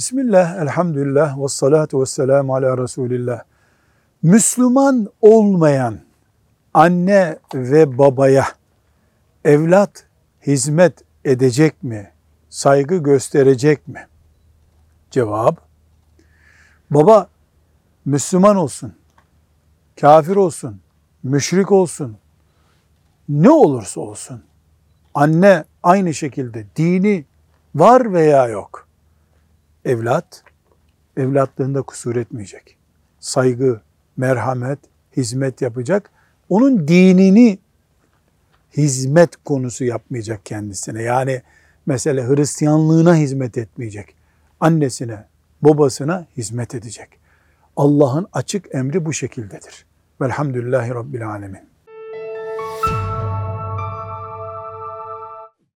Bismillah, elhamdülillah, ve salatu ve selamu ala Resulillah. Müslüman olmayan anne ve babaya evlat hizmet edecek mi? Saygı gösterecek mi? Cevap, baba Müslüman olsun, kafir olsun, müşrik olsun, ne olursa olsun, anne aynı şekilde dini var veya yok. Evlat, evlatlığında kusur etmeyecek. Saygı, merhamet, hizmet yapacak. Onun dinini hizmet konusu yapmayacak kendisine. Yani mesela Hristiyanlığına hizmet etmeyecek. Annesine, babasına hizmet edecek. Allah'ın açık emri bu şekildedir. Velhamdülillahi Rabbil Alemin.